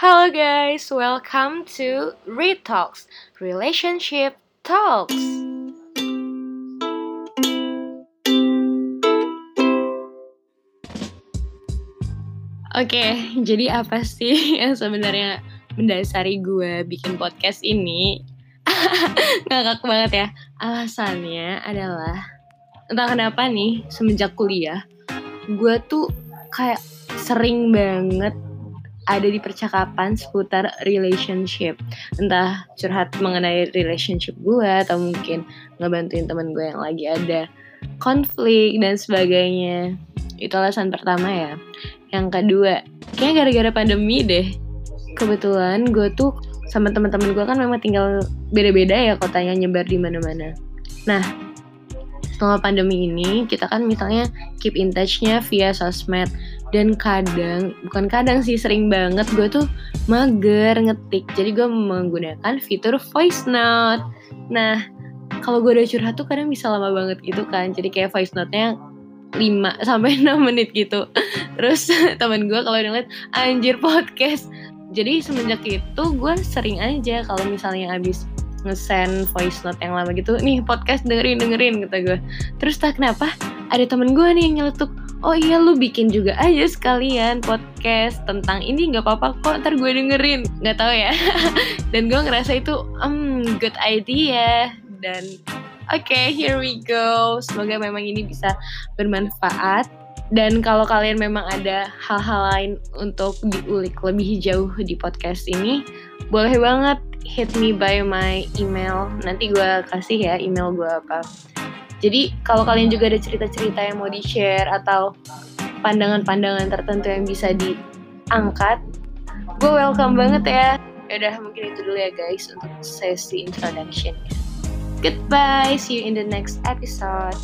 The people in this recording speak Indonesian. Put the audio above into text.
Hello guys, welcome to Read Talks, Relationship Talks. Oke, jadi apa sih yang sebenarnya mendasari gue bikin podcast ini? Ngakak banget ya. Alasannya adalah entah kenapa nih semenjak kuliah, gue tuh kayak sering banget ada di percakapan seputar relationship. Entah curhat mengenai relationship gue atau mungkin ngebantuin temen gue yang lagi ada konflik dan sebagainya. Itu alasan pertama ya. Yang kedua kayak gara-gara pandemi deh. Kebetulan gue tuh sama teman-teman gue kan memang tinggal beda-beda ya kotanya nyebar di mana-mana. Nah selama pandemi ini kita kan misalnya keep in touch-nya via sosmed dan kadang bukan kadang sih sering banget gue tuh mager ngetik. Jadi gue menggunakan fitur voice note. Nah kalau gue udah curhat tuh kadang bisa lama banget gitu kan. Jadi kayak voice note-nya 5 sampai 6 menit gitu. Terus temen gue kalau ngeliat anjir podcast. Jadi semenjak itu gue sering aja kalau misalnya abis ngesend voice note yang lama gitu nih podcast dengerin dengerin kata gue. Terus tak kenapa? Ada temen gue nih yang nyeletuk oh iya lu bikin juga aja sekalian podcast tentang ini nggak apa-apa kok ntar gue dengerin. Nggak tahu ya. Dan gue ngerasa itu um good idea. Dan oke okay, here we go. Semoga memang ini bisa bermanfaat. Dan kalau kalian memang ada hal-hal lain untuk diulik lebih jauh di podcast ini boleh banget hit me by my email. Nanti gue kasih ya email gue apa jadi kalau kalian juga ada cerita-cerita yang mau di-share atau pandangan-pandangan tertentu yang bisa diangkat, gue welcome banget ya. Yaudah mungkin itu dulu ya guys untuk sesi introduction. Goodbye, see you in the next episode.